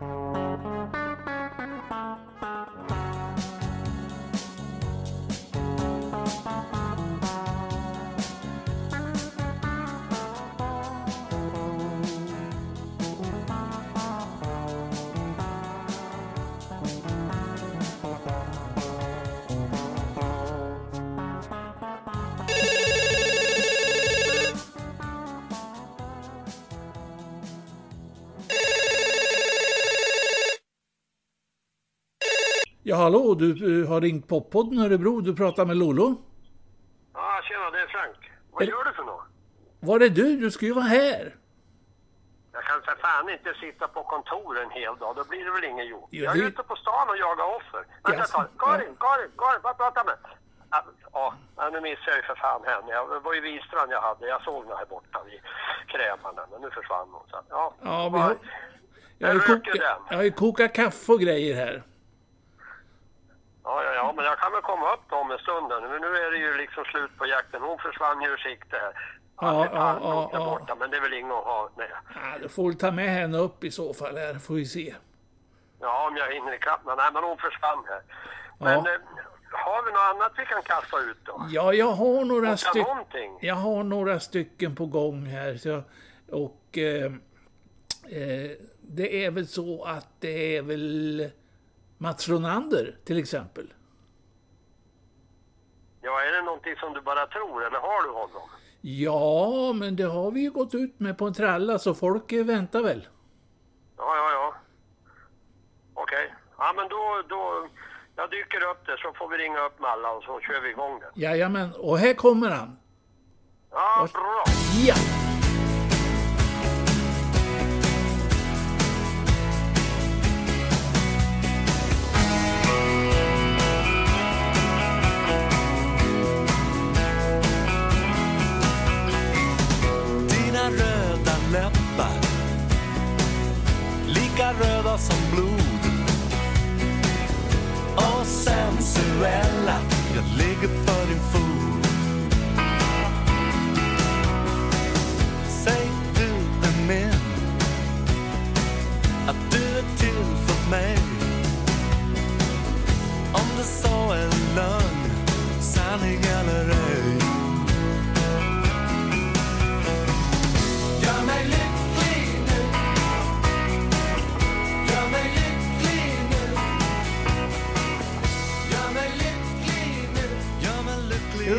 Ja, hallå, du eh, har ringt Poppodden Örebro. Du pratar med Lolo. Ja, tjena, det är Frank. Vad Är- gör du för något? Var är du? Du ska ju vara här. Jag kan för fan inte sitta på kontor en hel dag, då blir det väl inget gjort. Jo, Jag är det- ute på stan och jagar offer. Vänta ett tag. Karin, Karin, Karin, vad pratar med? Ja, nu missade jag ju för fan henne. Jag det var ju Wistrand jag hade. Jag såg henne här borta vid krämarna, men nu försvann hon. Så, ja, Ja, vi har, jag har ju kokat kaffe och grejer här. Ja, ja, ja, men jag kan väl komma upp om en stund. Men nu är det ju liksom slut på jakten. Hon försvann ju ur sikte här. Ja, ja, ja, ja. borta, men det är väl inget att ha med. Ja, du får ta med henne upp i så fall här, får vi se. Ja, om jag hinner ikapp men Nej, men hon försvann här. Men Ja. eh, har vi något annat vi kan kasta ut då? Ja, jag har några stycken. Jag har några stycken på gång här. Så, och eh, eh, det är väl så att det är väl Mats Ronander till exempel. Ja, är det någonting som du bara tror eller har du honom? Ja, men det har vi ju gått ut med på en tralla så folk väntar väl. Ja, ja, ja. Okej. Ja, men då, då... Jag dyker upp det så får vi ringa upp Malla och så kör vi igång det. Jajamän, och här kommer han. Ja, bra. Ja! Lika röda som blod. Och sensuella Jag ligger för din fot. Säg du är min Att du är till för mig. Om det så är lögn Sanning eller ej.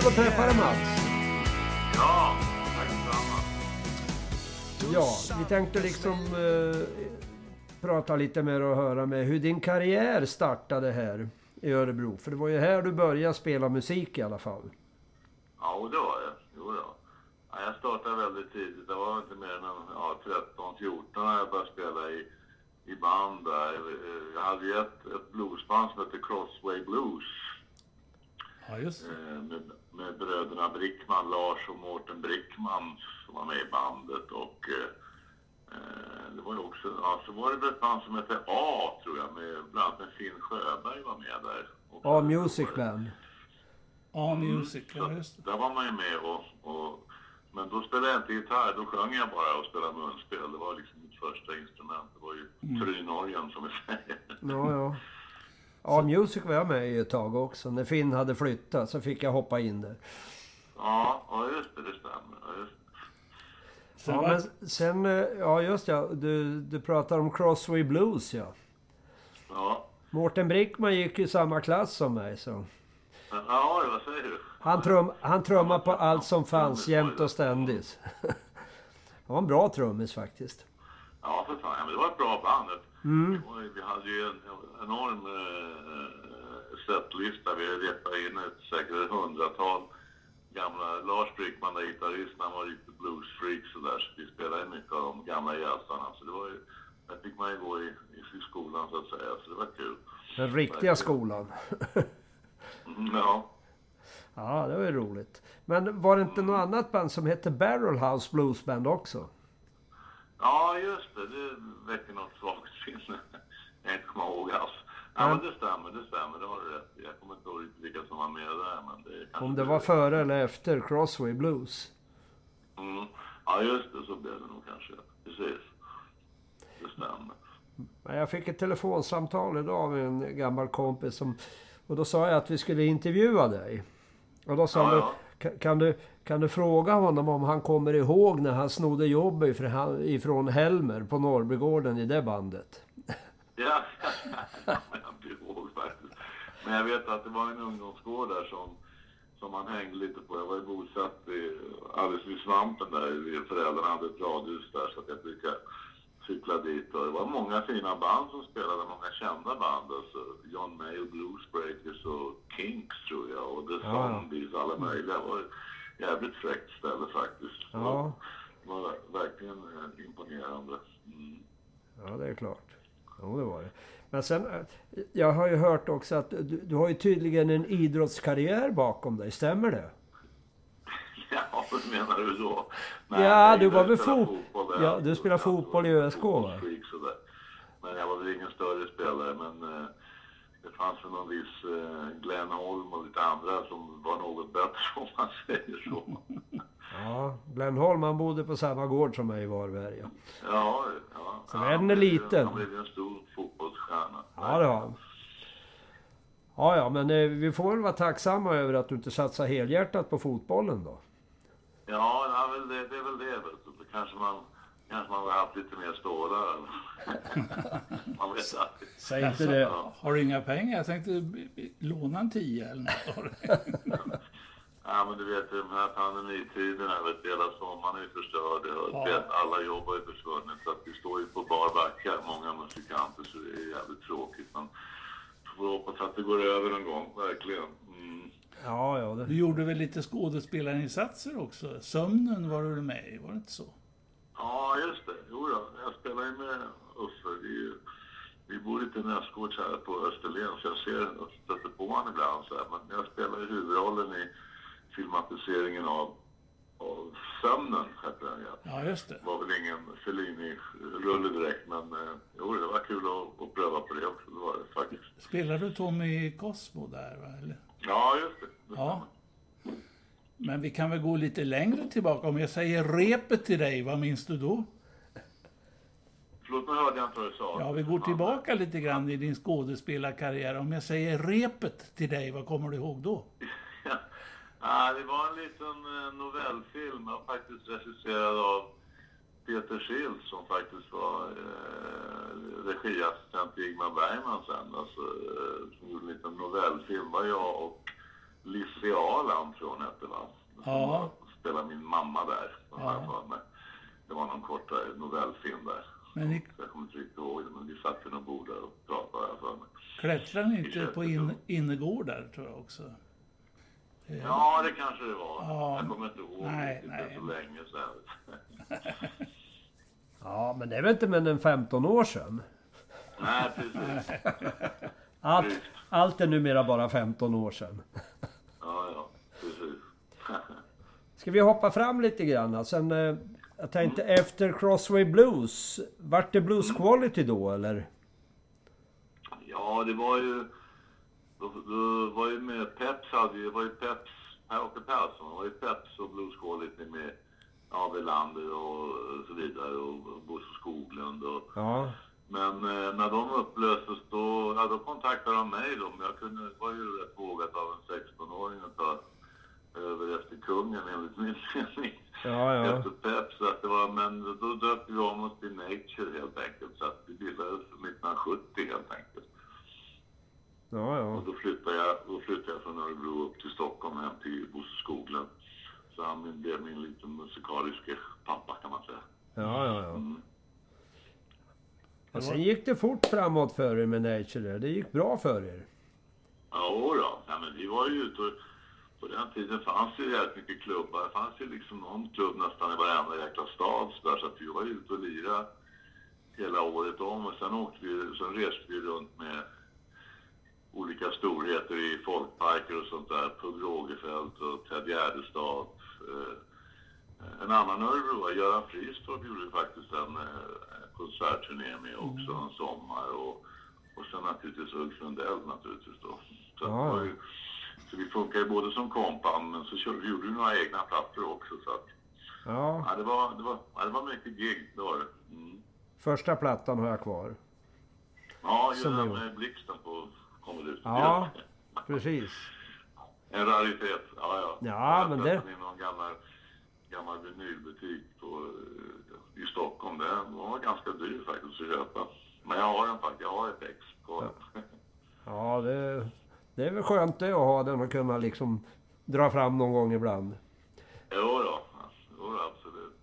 Att träffa dig Mats. Ja, tack detsamma. Ja, vi tänkte liksom eh, prata lite mer och höra med hur din karriär startade här i Örebro. För det var ju här du började spela musik i alla fall. Ja, och det var det. Jo då. Ja, jag startade väldigt tidigt. Det var inte mer än ja, 13, 14 när jag började spela i, i band där. Jag hade ju ett, ett bluesband som hette Crossway Blues. Ja, just Eh, med, med bröderna Brickman, Lars och Mårten Brickman som var med i bandet. Och eh, det var ju också, ja, så var det ett band som hette A tror jag, med, bland annat med Finn Sjöberg var med där. Ja, Music Band. Ja, music. Ja, just det. Där var man ju med och, och... Men då spelade jag inte gitarr, då sjöng jag bara och spelade munspel. Det var liksom mitt första instrument. Det var ju Mm. trynorgeln som vi säger. Ja, ja. Ja, Music var jag med i ett tag också. När Finn hade flyttat så fick jag hoppa in där. Ja, ja just det, det stämmer. Ja, just. Sen Ja, var- men sen, eh, ja just ja, du, du pratar om Crossway Blues ja. Ja, Mårten Brickman gick ju samma klass som mig så. ja vad säger du? Han, trum, han trummade på allt som fanns jämt och ständigt. Han var en bra trummis faktiskt. Ja, för fan. Men det var ett bra band. Mm. Var Vi hade ju en en enorm eh, setlista. Vi repade in ett, säkert hundratal gamla... Lars Brickman, där gitarristen, han var lite bluesfreak sådär. Så vi spelade mycket av de gamla jazzarna. Så det var ju... Där fick man ju gå i, i skolan så att säga. Så det var kul. Den riktiga skolan. Mm, Ja. Ja, det var ju roligt. Men var det inte något annat band som hette Barrel House Blues Band också? Ja, just det. Det väcker något svagt kommer ihåg alls. Ja, men det stämmer, det stämmer. Det har du rätt. Jag kommer inte ihåg vilka som var med där, men det Om det var före eller efter Crossway Blues. Mm. Ja, just det. Så blev det nog kanske. Precis. Det stämmer. Jag fick ett telefonsamtal idag av en gammal kompis som... Och då sa jag att vi skulle intervjua dig. Och då sa Ja, han, ja. "Kan- kan du, kan du fråga honom om han kommer ihåg när han snodde jobb ifrån, ifrån Helmer på Norrbygården i det bandet? Ja, jag inte ihåg faktiskt. Men jag vet att det var en ungdomsgård där som, som man hängde lite på. Jag var ju bosatt i, alldeles vid Svampen där. Föräldrarna hade ett radhus där så att jag brukade cykla dit. Och det var många fina band som spelade, många kända band. Alltså John Mayer, Bluesbreakers och Kinks tror jag. Och The. Zombies, alla möjliga. Ett jävligt fräckt ställe faktiskt. Ja. Det var verkligen eh, imponerande. Mm. Ja, det är klart. Jo, det var det. Men sen, eh, jag har ju hört också att du, du har ju tydligen en idrottskarriär bakom dig, stämmer det? Ja, vad menar du då? Ja, jag du var väl fot- fotboll ja, du spelar fotboll i ÖSK, va? Men jag var väl ingen större spelare, men det fanns väl någon viss eh, Glenn Holm och lite andra som var något bättre om man säger så. Ja, Glenn Holm han bodde på samma gård som mig i Varberga. Ja, ja. Så ja, världen är liten. Han blev en stor fotbollsstjärna. Ja, det har han. Ja, ja, men eh, vi får väl vara tacksamma över att du inte satsar helhjärtat på fotbollen då. Ja, ja väl det, det är väl det. Då kanske man, kanske man har haft lite mer stålar. man vet aldrig. Säg inte det. Ja. Har du inga pengar? Jag tänkte låna en tia eller något. Ja, men du vet de här pandemitiderna, vet, hela sommaren är ju förstörd Ja. vet, alla jobb har ju försvunnit. Så att vi står ju på bar backa, många musikanter, så det är jävligt tråkigt. Men får hoppas att det går över någon gång, verkligen. Mm. Ja, ja. Det. Du gjorde väl lite skådespelarinsatser också? Sömnen var du med i, var det inte så? Ja, just det. Jo då, jag spelar ju med Uffe. Vi, vi bor lite nästgårds här på Österlen, så jag ser och stöter på honom ibland. Så här. Men jag spelar ju huvudrollen i filmatiseringen av, av Sömnen, heter den ja. Ja, just det. Det var väl ingen Fellini-rulle direkt, men eh, jo, det var kul att, att pröva på det också. Det var det faktiskt. Spelar du Tommy Cosmo där, va? Eller? Ja, just det. det Ja. Men vi kan väl gå lite längre tillbaka. Om jag säger repet till dig, vad minns du då? Förlåt, nu hörde jag inte vad du sa. Ja, vi går tillbaka lite grann i din skådespelarkarriär. Om jag säger repet till dig, vad kommer du ihåg då? Ja. Det var en liten eh, novellfilm, faktiskt regisserad av Peter Schildt som faktiskt var eh, regiassistent till Ingmar Bergman sen. Alltså, eh, som gjorde en liten novellfilm. var jag och Lizzie Aland tror hon hette va? Ja. spelade min mamma där. Ja. Det var någon kortare novellfilm där. Men ni- Jag kommer inte riktigt ihåg det, men vi satt vid något bord där och pratade för mig. Klättrar ni inte på in, innergårdar, tror jag också? Eh, Ja, det kanske det var. Ja. Jag kommer inte ihåg Nej, riktigt, nej. det är så länge sedan. Ja, men det är väl inte mer än 15 år sedan? Nej, precis. Allt, allt är numera bara 15 år sedan. Ja, ja, precis. Ska vi hoppa fram lite grann? Sen, eh, jag tänkte efter Crossway Blues. Vart det Blues Quality då eller? Ja, det var ju... Då, då var ju med Peps hade ju, det var ju Peps, Per-Åke Persson, det var ju Peps och Blues Quality med ja, Welander och så vidare och Bosse Skoglund och Ja. Men eh, när de upplöstes då, ja, då kontaktade de mig då. Men jag kunde, var ju rätt vågat av en 16-åring att ta över efter kungen enligt min mening. Ja, ja. Efter Pep. Så att det var, men då döpte vi om oss till Nature helt enkelt. Så att vi bildades 1970 helt enkelt. Ja, ja. Och då flyttade jag, då flyttade jag från Örebro upp till Stockholm hem till Bosse Skoglund. Så han blev min liten musikaliske pappa kan man säga. Ja, ja, ja. Mm. Och sen gick det fort framåt för er med Nature. Det gick bra för er. Ja, då. Ja, men vi var ju ute och på den tiden fanns det ju jävligt mycket klubbar. Det fanns ju liksom någon klubb nästan i varenda jäkla stad så, där, så att vi var ute och lirade hela året om. Och sen, åkte vi, sen reste vi runt med olika storheter i folkparker och sånt där. Pugh Rogefeldt och Ted Gärdestad. Eh, en annan Örebroare, Göran Fristorp, gjorde ju faktiskt en eh, konsertturné med också en sommar. Och, och sen naturligtvis Ulf Lundell naturligtvis då. Så, Ja. det var ju, så vi funkar ju både som kompband men så körde, vi gjorde vi några egna plattor också. Så att, Ja. ja, det, var, det, var, ja, det var mycket gig, det var det. Mm. Första plattan har jag kvar. som ju ni den med blixten på kommer ut. Ja, precis. En raritet. Ja, ja. Ja, jag men det- i någon gammal, gammal vinylbutik på, eh, i Stockholm. Den var ganska dyr faktiskt att köpa. Men jag har den faktiskt. Jag har ett ex kvar. Ja, det, det är väl skönt det att ha den och kunna liksom dra fram någon gång ibland. Jo då. Jo då, absolut.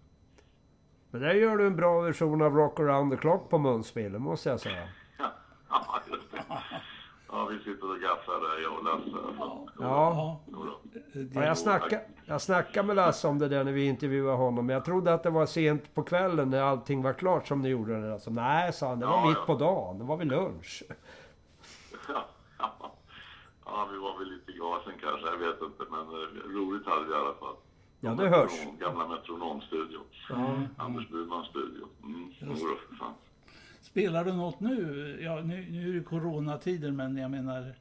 Men där gör du en bra version av Rock around the clock på munspelet, måste jag säga. Ja, just det. Ja, vi sitter och gaffar där, jag och Lasse. Ja. Ja, då. ja jag, snackade, jag snackade med Lasse om det där när vi intervjuade honom. Men jag trodde att det var sent på kvällen när allting var klart som ni gjorde det. Alltså, nej, sa han, det var Ja, mitt ja. på dagen. Det var vid lunch. Ja, vi var väl lite i gasen kanske, jag vet inte. Men eh, roligt hade vi i alla fall. Ja, det hörs. Gamla Metronomstudion. Anders Burmans studio. Mm. Jo då, för fan. Spelar du något nu? Ja, nu, nu är det coronatider, men jag menar...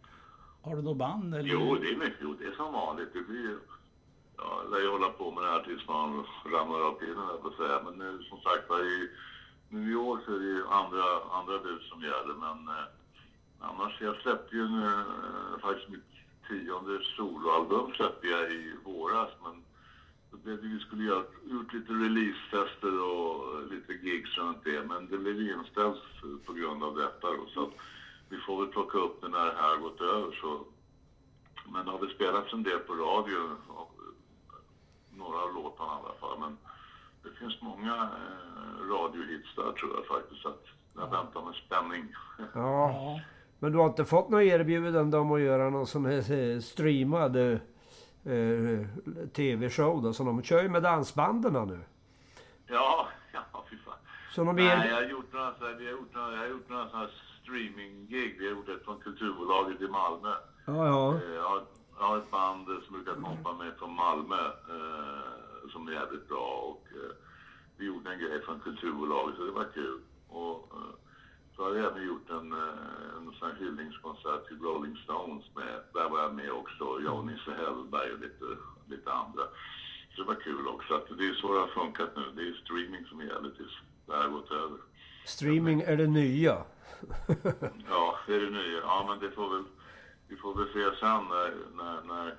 Har du något band? Eller? Jo, det är mycket. Jo, det är som vanligt. Det blir. Ja, jag lär hålla på med det här tills man ramlar av pinnen, jag får säga. Men nu, som sagt var, i, nu i år så är det ju andra, andra bud som gäller. Men eh, annars, jag släppte ju en, eh, faktiskt mitt tionde soloalbum släppte jag i våras. Men det, vi skulle göra, gjort lite releasefester och lite gigs runt det. Men det blev inställt på grund av detta då. Så att vi får väl plocka upp det när det här gått över. Så men det har väl spelats en del på radio, några av låtarna i alla fall. Men det finns många eh, radiohits där tror jag faktiskt. Att jag väntar med spänning. Ja. Men du har inte fått något erbjudande om att göra någon sån här eh, streamad eh, eh, tv-show då? Så de kör ju med dansbanden nu. ja, ja fy fan. Så de Nej, jag har gjort några, vi har gjort några, jag har gjort några sådana här streaminggig. Vi har gjort ett från Kulturbolaget i Malmö. Ja, ja. Eh, Jag har, jag har ett band som brukar kompa med från Malmö eh, som är jävligt bra och eh, vi gjorde en grej från Kulturbolaget så det var kul. Och, eh, så har jag även gjort en, eh, en sån här hyllningskonsert till Rolling Stones med, där var jag med också, jag och Nisse Hellberg och lite, lite andra. Så det var kul också. Att det är så det har funkat nu. Det är streaming som gäller tills det här har gått över. Streaming är det nya. Ja, det är det nya. Ja, men det får väl, vi får väl se sen när, när, när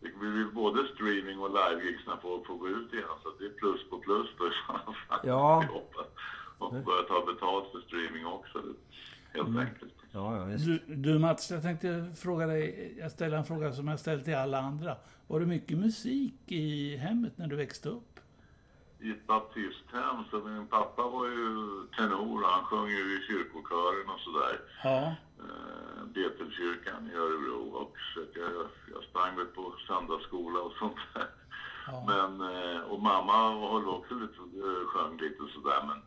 vi vill både streaming och livegigsna få, få gå ut igen. Så det är plus på plus då i sådana fall. Ja. Och börja ta betalt för streaming också. Helt Mm. enkelt. Ja, ja. Du, du Mats, jag tänkte fråga dig, jag ställer en fråga som jag ställt till alla andra. Var det mycket musik i hemmet när du växte upp? I ett baptisthem, så min pappa var ju tenor och han sjöng ju i kyrkokören och sådär. Ja. eh, Betelkyrkan i Örebro och så jag, jag sprang väl på söndagsskola och sånt där. Ja. Men, eh, och mamma höll också lite, sjöng lite sådär men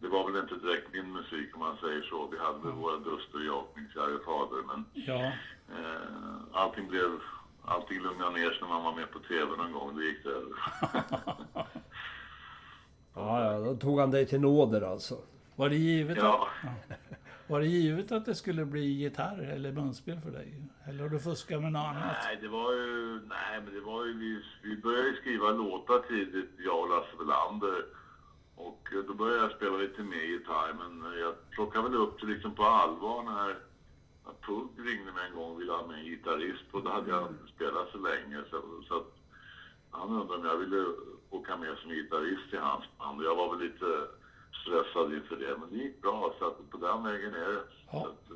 det var väl inte direkt min musik om man säger så. Vi hade väl våra duster, jag och min kära fader men Ja. eh, allting blev, allting lugnade ner sig när man var med på TV någon gång. Det gick det över. Ja, ja, då tog han dig till nåder alltså. Var det givet, ja. att, var det givet att det skulle bli gitarr eller munspel för dig? Eller har du fuskat med något annat? Nej, det var ju, nej, men det var ju, vi, vi började skriva låtar tidigt, jag och Lasse Welander. Och eh, då började jag spela lite mer gitarr, men eh, jag plockade väl upp det liksom på allvar när Pugg ringde mig en gång och ville ha med en gitarrist och då hade jag inte spelat så länge. Så, så att han undrade om jag ville åka med som gitarrist i hans band och jag var väl lite stressad inför det. Men det gick bra, så att på den vägen är det. Ja. Att,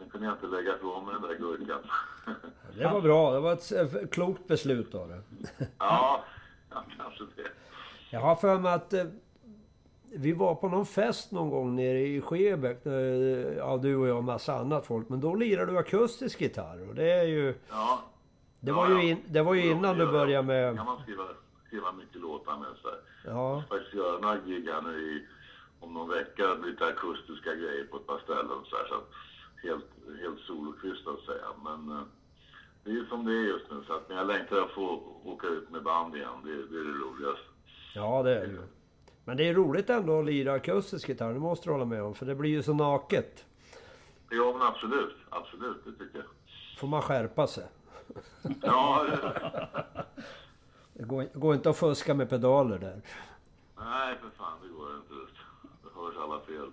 eh, kunde jag inte lägga ifrån mig den där gurkan. Det var bra. Det var ett klokt beslut av. Ja, ja, kanske det. Jag har för mig att vi var på någon fest någon gång nere i Skebäck. Ja, du och jag och massa annat folk. Men då lirade du akustisk gitarr. Och det är ju... Ja. Det Ja, var ju, ja. in, det var ju innan du Ja, började med... kan man skriva, skriva mycket låtar med så här. Ja, Jag ska göra några gig här nu i, om någon vecka, lite akustiska grejer på ett par ställen så här. Så att helt, helt solokvist så att säga. Men eh, det är ju som det är just nu. Så att, men jag längtar att få åka ut med band igen. Det, det är det roligaste. ja det är det ju. Men det är roligt ändå att lira akustisk gitarr. Det måste du hålla med om. För det blir ju så naket. Ja, men absolut. Absolut, det tycker jag. Får man skärpa sig. Ja, det, går, går inte att fuska med pedaler där. nej för fan, det går inte. Det hörs alla fel.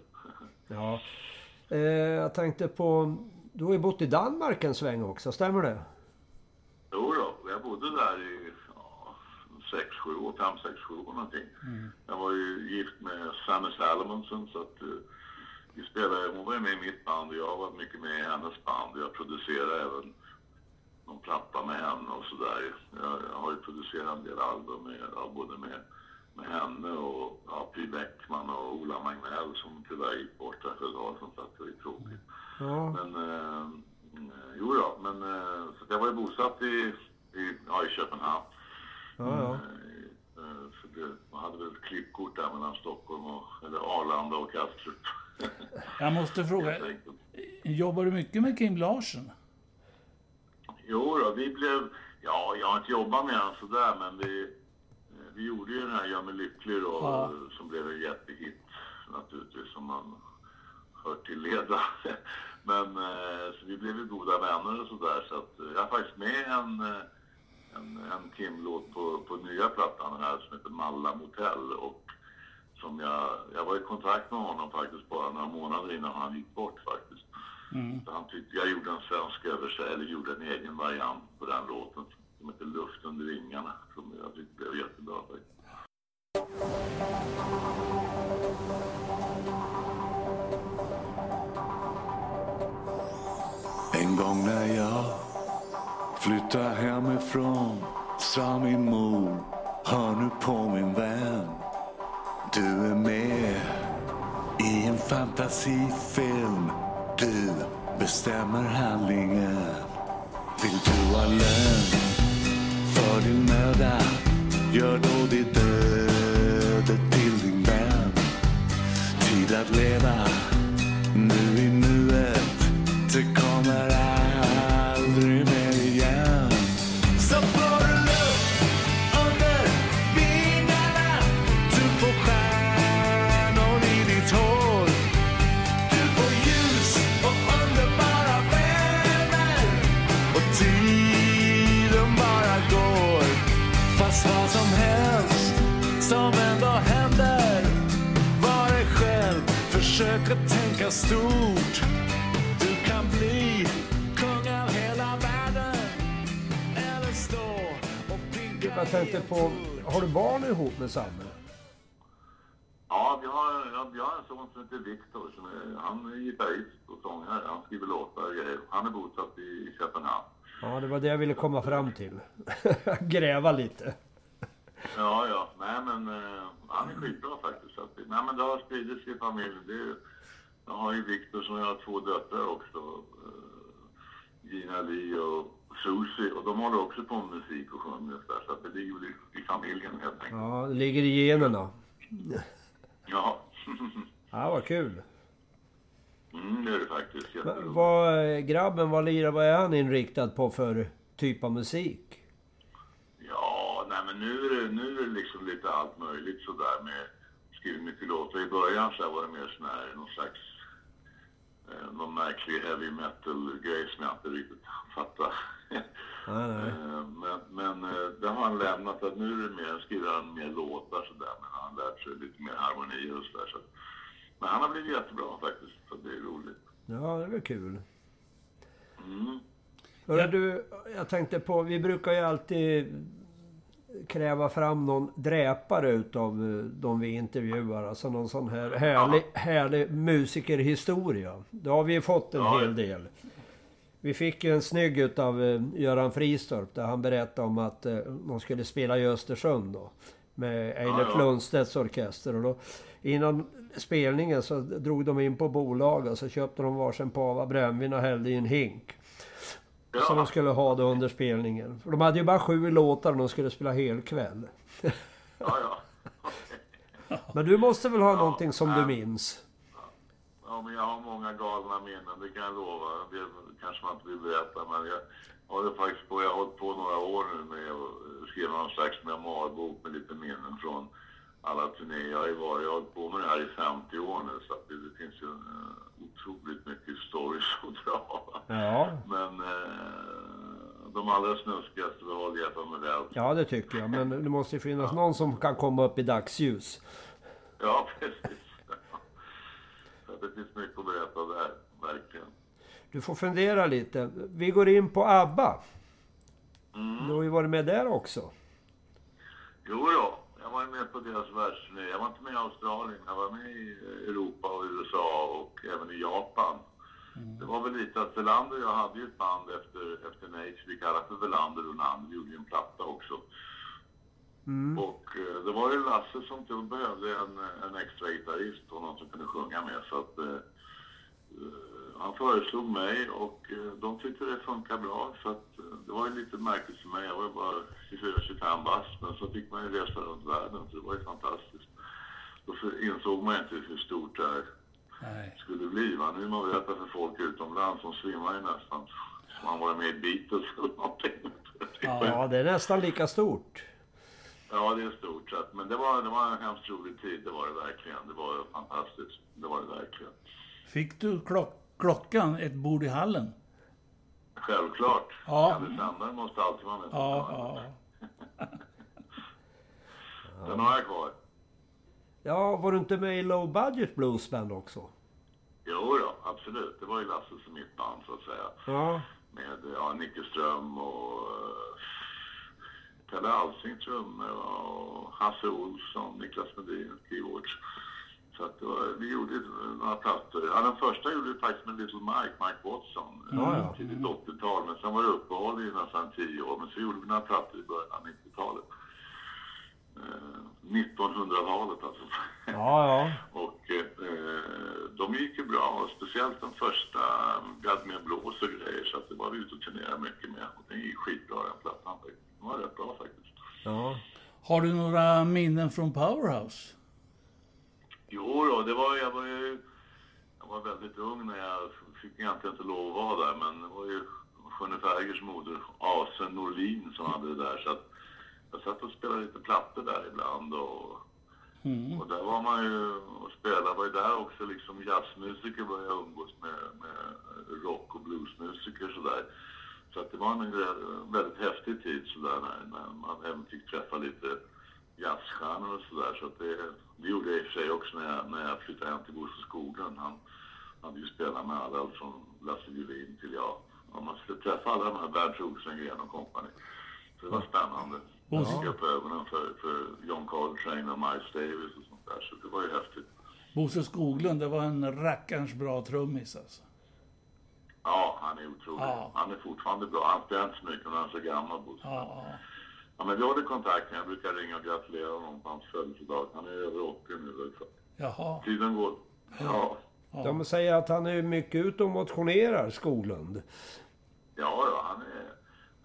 Ja. Eh, jag tänkte på... Du har ju bott i Danmark en sväng också, stämmer det? Jo då, jag bodde där i sex, sju år, fem, sex, sju år någonting. Jag var ju gift med Sanne Salomonsen så att eh, vi spelade, hon var med i mitt band och jag var mycket med i hennes band. Jag producerade även någon platta med henne och sådär. Jag, jag har ju producerat en del album med, både med, med henne och ja, Py Bäckman och Ola Magnell som tyvärr gick bort där för ett tag sedan så att det var ju tråkigt. Ja. Men, eh, eh, jo då, men eh, så jag var ju bosatt i, i, ja, i Köpenhamn. Ja, ja. Eh, eh, det, man hade väl ett klippkort där mellan Stockholm och, eller Arlanda och Kastrup. Jag måste fråga, jobbar du mycket med Kim Larsen? Jo då, vi blev, ja jag har inte jobbat med honom sådär men vi, eh, vi gjorde ju den här Gör mig lycklig då Ja. som blev en jättehit naturligtvis som man hör till leda. Men eh, så vi blev ju goda vänner och sådär så att eh, jag har faktiskt med en, eh, en, en Kim-låt på, på nya plattan här som heter Malla Motell och som jag, jag var i kontakt med honom faktiskt bara några månader innan han gick bort faktiskt. Så han tyckte jag gjorde en svensk översättning, eller gjorde en egen variant på den låten som heter Luft under vingarna som jag tyckte blev jättebra faktiskt. En gång när jag Flytta hemifrån sa min mor Hör nu på min vän. Du är med i en fantasifilm. Du bestämmer handlingen. Vill du ha lön för din möda Gör då ditt öde till din vän. Tid att leva nu i nu. Försök att tänka stort Du kan bli kung av hela världen Eller stå och pinka Jag tänkte på... Har du barn ihop med Samme? Ja, vi har, ja, vi har en son som heter Viktor som är, han är gitarrist och sångare. Han skriver låtar och grejer. Han är bosatt i Köpenhamn. Ja, det var det jag ville komma fram till. Gräva lite. Ja, ja. Nej, men eh, han är skitbra faktiskt. Så att, nej, men det har spridits i familjen. Det är, jag har ju Viktor som jag har två döttrar också. Eh, Gina Li och Susie. Och de håller också på med musik och sjunger så det ligger väl i, familjen helt enkelt. Ja, det ligger i generna. Ja. Ja, vad kul. Mm, det är det faktiskt. Vad, grabben, vad lirar, vad är han inriktad på för typ av musik? Ja, nej men nu är det, nu är det liksom lite allt möjligt sådär med skrivit mycket låtar. I början så var det mer sån här, någon slags, eh, någon märklig heavy metal-grej som jag inte riktigt fattar. Nej, nej. Eh, men men eh, det har han lämnat, att nu är det mer, skriver han mer låtar sådär, men han har lärt sig lite mer harmonier och sådär. Så. Men han har blivit jättebra faktiskt, så det är roligt. Ja, det är väl kul. Mm. Hörru, du, jag tänkte på, vi brukar ju alltid kräva fram någon dräpare utav eh, de vi intervjuar. Alltså någon sån här härlig, härlig musikerhistoria. Det har vi ju fått en Ja. hel del. Vi fick ju en snygg utav eh, Göran Fristorp där han berättade om att eh, de skulle spela i Östersund då. Med Eilert ja. Lundstedts orkester. Och då, innan spelningen så drog de in på bolag och så köpte de varsin pava brännvin och hällde i en hink. Som de Ja, skulle ha då under spelningen. För de hade ju bara sju låtar och de skulle spela hel kväll. ja, ja. Men du måste väl ha någonting som du ja. minns? Ja, men jag har många galna minnen, det kan jag lova. Det kanske man inte vill berätta, men jag håller faktiskt på, jag har hållit på några år nu med att skriva någon slags memoarbok med lite minnen från alla turnéer jag har varit. Jag har hållit på med det här i 50 år nu, så det, det finns ju uh, otroligt mycket stories att dra. Ja. Men eh, de allra snuskigaste var Jeff Amerell. Ja, det tycker jag. Men det måste ju finnas någon som kan komma upp i dagsljus. Ja, precis. Så det finns mycket att berätta där. Du får fundera lite. Vi går in på ABBA. Mm. Du har ju varit med där också. Jo då, jag var med på deras världsturné. Jag var inte med i Australien, jag var med i Europa och USA och även i Japan. Det var väl lite att Velander jag hade ju ett band efter, efter Nate, vi kallade för Velander och Nander, vi gjorde ju en platta också. Och eh, det var ju Lasse som tog, behövde en, en extra gitarrist och någon som kunde sjunga med så att eh, eh, han föreslog mig och eh, de tyckte det funkade bra så att eh, det var ju lite märkligt för mig. Jag var bara 24-25 bast men så fick man ju resa runt världen så det var ju fantastiskt. Då insåg man inte hur stort det här Nej. skulle bli. Va? Nu man berättar för folk utomlands, de svimmar ju nästan. Som man varit med i Beatles eller någonting. Ja, det är nästan lika stort. Ja, det är stort. Så att, men det var, det var en hemskt rolig tid, det var det verkligen. Det var fantastiskt. Det var det verkligen. Fick du klock, klockan ett bord i hallen? Självklart. Ja. Kalle Sandberg måste alltid vara med. Ja, ja. Den har jag kvar. Ja, var du inte med i Low Budget Blues Band också? Jo då, absolut. Det var ju Lasse som mitt band så att säga. Ja. Med ja, Nicke Ström och uh, Kalle Alsing trummor och Hasse Olsson, Niklas Medin, keyboards. Så att var, vi gjorde eh, några plattor. Ja, den första gjorde vi faktiskt med Little Mike, Mike Watson. eh, Ja, ja. Tidigt 80-tal. Men sen var det uppehåll i nästan 10 år. Men så gjorde vi några plattor i början av 90-talet. Eh, 1900-talet alltså. Ja, ja. Och eh, de gick ju bra, och speciellt den första Vi hade med blås och grejer så att det var vi ute och turnerade mycket med. Och den gick skitbra den plattan. Den var rätt bra faktiskt. ja. Har du några minnen från Powerhouse? Jo då, det var, jag var ju jag var väldigt ung när jag fick egentligen inte lov att vara där men det var ju Sköne Färgers moder Ase Norlin som hade det där så att jag satt och spelade lite plattor där ibland och Mm. Och där var man ju och spelade, var ju där också liksom jazzmusiker började umgås med, med rock och bluesmusiker sådär. Så att det var en väldigt häftig tid sådär när, när man även fick träffa lite jazzstjärnor och sådär. Så att det, det gjorde jag i och för sig också när jag, när jag flyttade hem till Bosse Skoglund. Han hade ju spelat med alla, från Lasse Julin till jag. Och man skulle träffa alla de här Bert Rosengren och kompani. Så det var spännande. Jag fick upp ögonen för, för John Coltrane och Miles Davis och sånt där. Så det var ju häftigt. Bosse Skoglund, det var en rackarns bra trummis alltså. Ja, han är otrolig. Ja. Han är fortfarande bra. Han spelar inte så mycket när han är så gammal, Bosse. Ja, ja. Ja, men vi håller kontakten. Jag brukar ringa och gratulera honom på hans födelsedag. Han är över 80 nu. Så. Jaha. Tiden går. Ja. De säger att han är mycket ute och motionerar, Skoglund. Ja, ja, han är...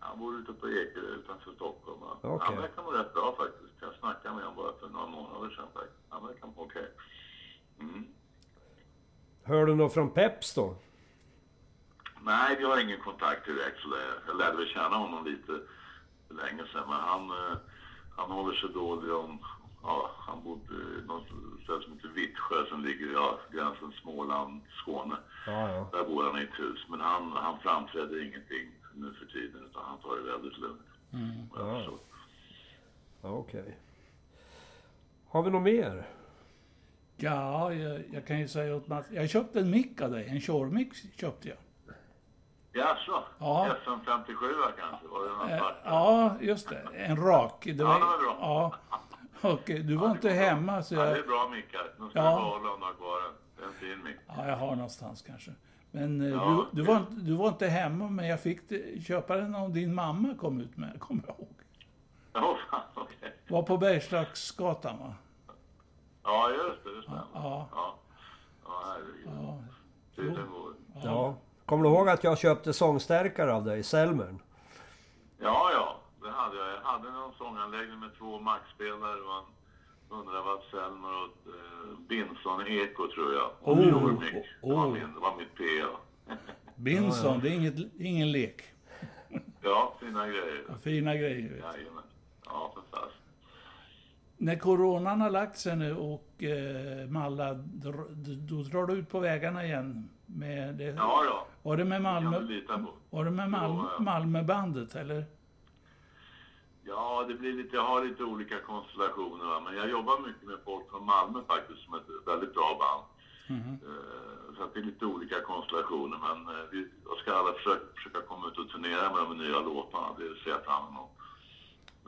Han bor ute på Ekerö utanför Stockholm. Okej. Han verkar vara rätt bra faktiskt. Jag snackade med honom bara för några månader sedan. faktiskt. Han verkar vara okej. Mm. Hör du något från Peps då? Nej, vi har ingen kontakt direkt sådär. Jag lärde väl känna honom lite länge sedan. Men han, eh, han håller sig dålig om... Ja, han bodde i något ställe som heter Vittsjö som ligger i ja, gränsen Småland-Skåne. Ja, ja. Där bor han i ett hus. Men han, han framträder ingenting nu för tiden utan han tar det väldigt lugnt. Jag Ja. ja Okej. Har vi något mer? Ja, jag, jag kan ju säga åt Mats. Jag köpte en mick av dig. En Shore-mick köpte jag. Jaså? Ja. SM57 kanske? Var det någon Eh, svart? Ja, just det. En rak. Det Ja, det var bra. Ja. Och du var Ja, inte hemma så Ja, det jag... är bra mickar. De ska Ja. ja. behålla om de har kvar är en fin mick. Ja, jag har någonstans kanske. Men eh, Ja, du, du, var, inte- du var inte hemma, men jag fick köpa den om din mamma kom ut med kommer jag ihåg. Ja, fan, okej. Var på Bergslagsgatan va? Ja, just det. Det stämmer. Ja. Ja, ja herregud. Ja. Tiden går. Ja. Kommer du ihåg att jag köpte sångstärkare av dig, Selmern? Ja, ja. Det hade jag. Jag hade någon sånganläggning med två Max-spelare och en 100 watt Selmer och eh, Binson Eko tror jag. Och Oh, stor mick. Det var oh. min, det var mitt PA. Binson, det är inget, ingen lek. Ja, fina grejer. Fina grejer. Vet. Jajamän. Ja, fast. När coronan har lagt sig nu och eh, Malla, då, då drar du ut på vägarna igen. Med det. Ja, ja. Var det med Det Malmö, på. var det med Malmö. Malmöbandet eller? Ja, det blir lite, jag har lite olika konstellationer va? men jag jobbar mycket med folk från Malmö faktiskt som är ett väldigt bra band. Eh, så att det är lite olika konstellationer. Men eh, vi jag ska alla försöka, försöka komma ut och turnera med de nya låtarna. Det ser jag fram emot.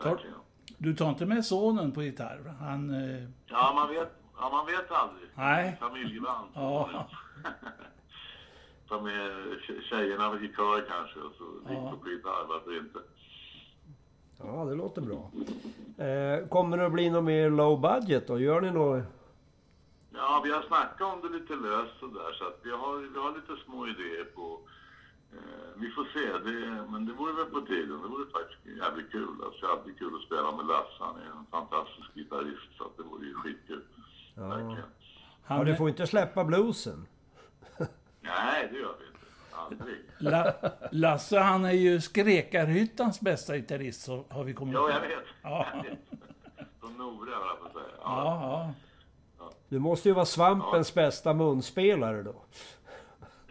Verkligen. Du tar inte med sonen på gitarr? Han... Eh, Ja, man vet, ja, man vet aldrig. Nej. Familjeband. Ja. Ta med tje- tjejerna i kör kanske och så på gitarr, varför inte? Ja, det låter bra. Eh, kommer det att bli något mer low budget då? Gör ni något? Ja, vi har snackat om det lite löst sådär så att vi har, vi har lite små idéer på... Eh, vi får se, det, men det vore väl på tiden. Det vore faktiskt jävligt kul. Alltså, det är alltid kul att spela med Lasse. Han är en fantastisk gitarrist så att det vore ju skitkul. Verkligen. Ja, han du får inte släppa bluesen. Nej, det gör vi inte. Aldrig. La, Lasse, han är ju Skrekarhyttans bästa gitarrist, så har vi kommit Ja, jag vet. Ja. Jag vet. Som Nora, höll jag på att säga. Ja, ja. Du måste ju vara svampens bästa munspelare då.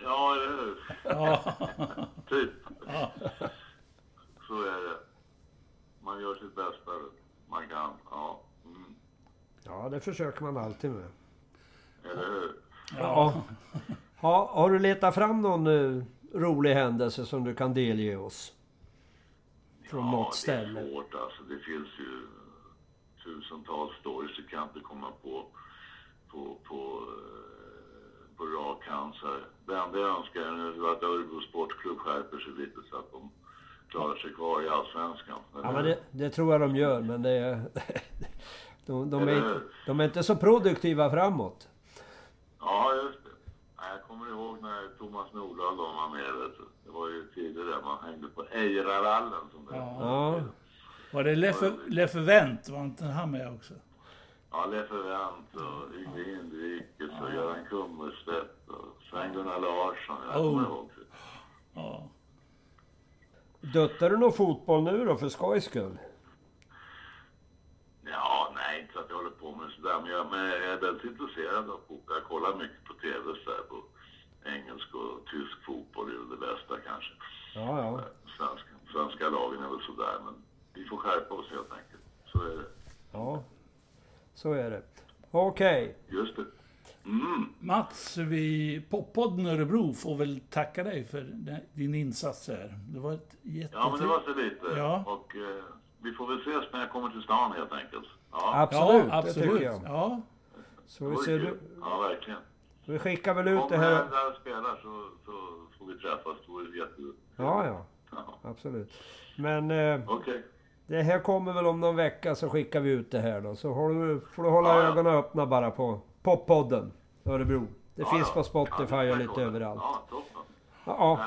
Ja, eller hur? ja. Typ. Så är det. Man gör sitt bästa man kan. Ja. Mm. Ja, det försöker man alltid med. Eller hur? Ja. Ha, har du letat fram någon eh, rolig händelse som du kan delge oss? Från ja, något ställe? det är svårt alltså. Det finns ju tusentals stories jag kan inte komma på på, på, eh, på rak hand. Det enda jag önskar är att Örebro Sportklubb skärper sig lite så att de klarar sig kvar i Allsvenskan. Ja, men det, det tror jag de gör, men det är... De, de, är, de är inte så produktiva framåt. Ja, just det. Nej, Jag kommer ihåg när Thomas Nordahl de var med. Vet du. Det var ju tidigare man hängde på Ejrarallen som det Ja. Ja, Var det Leffe, Leffe Wendt? Var inte han med också? Ja, Leffe Wendt och Yngve Hindrikes och Göran Kummerstedt och Sven-Gunnar Larsson. Jag Oh. kommer ihåg. det. Ja. Duttar du någon fotboll nu då för skojs skull? Ja, nej, inte så att jag håller på med sådär. Men jag, men jag är väldigt intresserad av fotboll. Jag kollar mycket på tv så här, på engelsk och tysk fotboll. Är väl det bästa kanske. Ja, ja. Svenska, svenska lagen är väl sådär, men vi får skärpa oss helt enkelt. Så är det. Ja, så är det. Okej. Just det. Mm. Mats, vi, Poppodden Örebro får väl tacka dig för din insats här. Det var ett jätte... Ja, men det var så lite. Ja. Och eh, vi får väl ses när jag kommer till stan helt enkelt. Ja, Absolut, ja, absolut. det tycker jag. Ja, Så det vi, ser, kul. Ja, verkligen. Vi skickar väl ut Om det jag här... där och spelar så, så får vi träffas. Det vore jättekul. Ja, ja. Ja. Absolut. Men eh, Okej. det här kommer väl om någon vecka så skickar vi ut det här då. Så har du, får du hålla Ja, ja. ögonen öppna bara på Poppodden Örebro. Det Ja, finns ja. på Spotify det och jag lite överallt. Ja, toppen. Ja,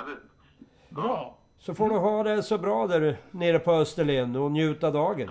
bra. så får du ha det så bra där nere på Österlen och njuta dagen.